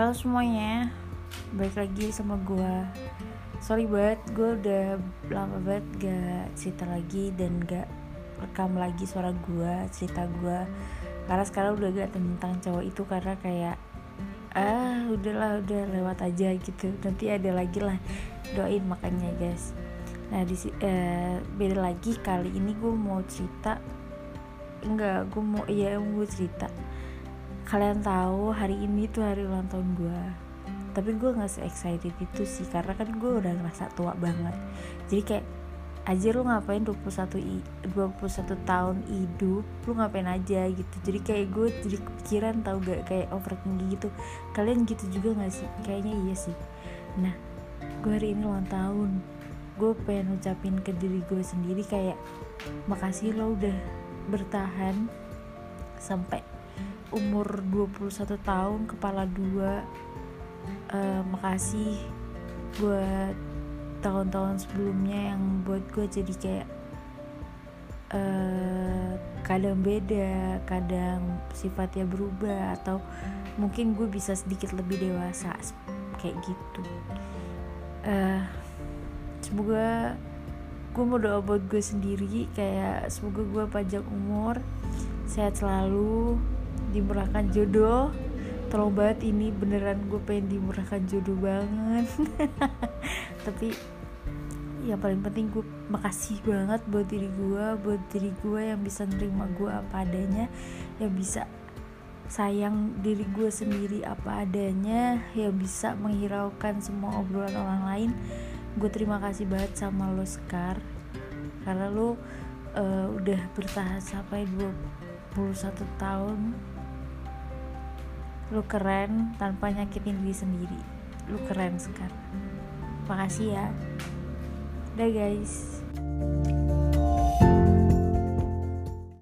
Halo semuanya, balik lagi sama gue Sorry banget, gue udah lama banget gak cerita lagi dan gak rekam lagi suara gue, cerita gue Karena sekarang udah gak tentang cowok itu karena kayak Ah udahlah udah lewat aja gitu. Nanti ada lagi lah, doain makanya guys. Nah di uh, beda lagi kali ini gue mau cerita Enggak, gue mau, iya gue cerita kalian tahu hari ini tuh hari ulang tahun gue tapi gue nggak se excited itu sih karena kan gue udah ngerasa tua banget. Jadi kayak aja lu ngapain 21 i 21 tahun hidup lu ngapain aja? Gitu. Jadi kayak gue jadi kepikiran tau gak kayak overthinking gitu. Kalian gitu juga gak sih? Kayaknya iya sih. Nah gue hari ini ulang tahun. Gue pengen ucapin ke diri gue sendiri kayak makasih lo udah bertahan sampai umur 21 tahun kepala dua. Uh, makasih buat tahun-tahun sebelumnya yang buat gue jadi kayak uh, kadang beda kadang sifatnya berubah atau mungkin gue bisa sedikit lebih dewasa kayak gitu. Uh, semoga gue mau doa buat gue sendiri kayak semoga gue panjang umur sehat selalu dimurahkan jodoh. Tolong banget ini beneran gue pengen dimurahkan jodoh banget. Tapi yang paling penting gue makasih banget buat diri gue buat diri gue yang bisa nerima gue apa adanya yang bisa sayang diri gue sendiri apa adanya yang bisa menghiraukan semua obrolan orang lain. Gue terima kasih banget sama lo Scar karena lo uh, udah bertahan sampai 21 tahun lu keren tanpa nyakitin diri sendiri. Lu keren sekarang. Makasih ya. Udah guys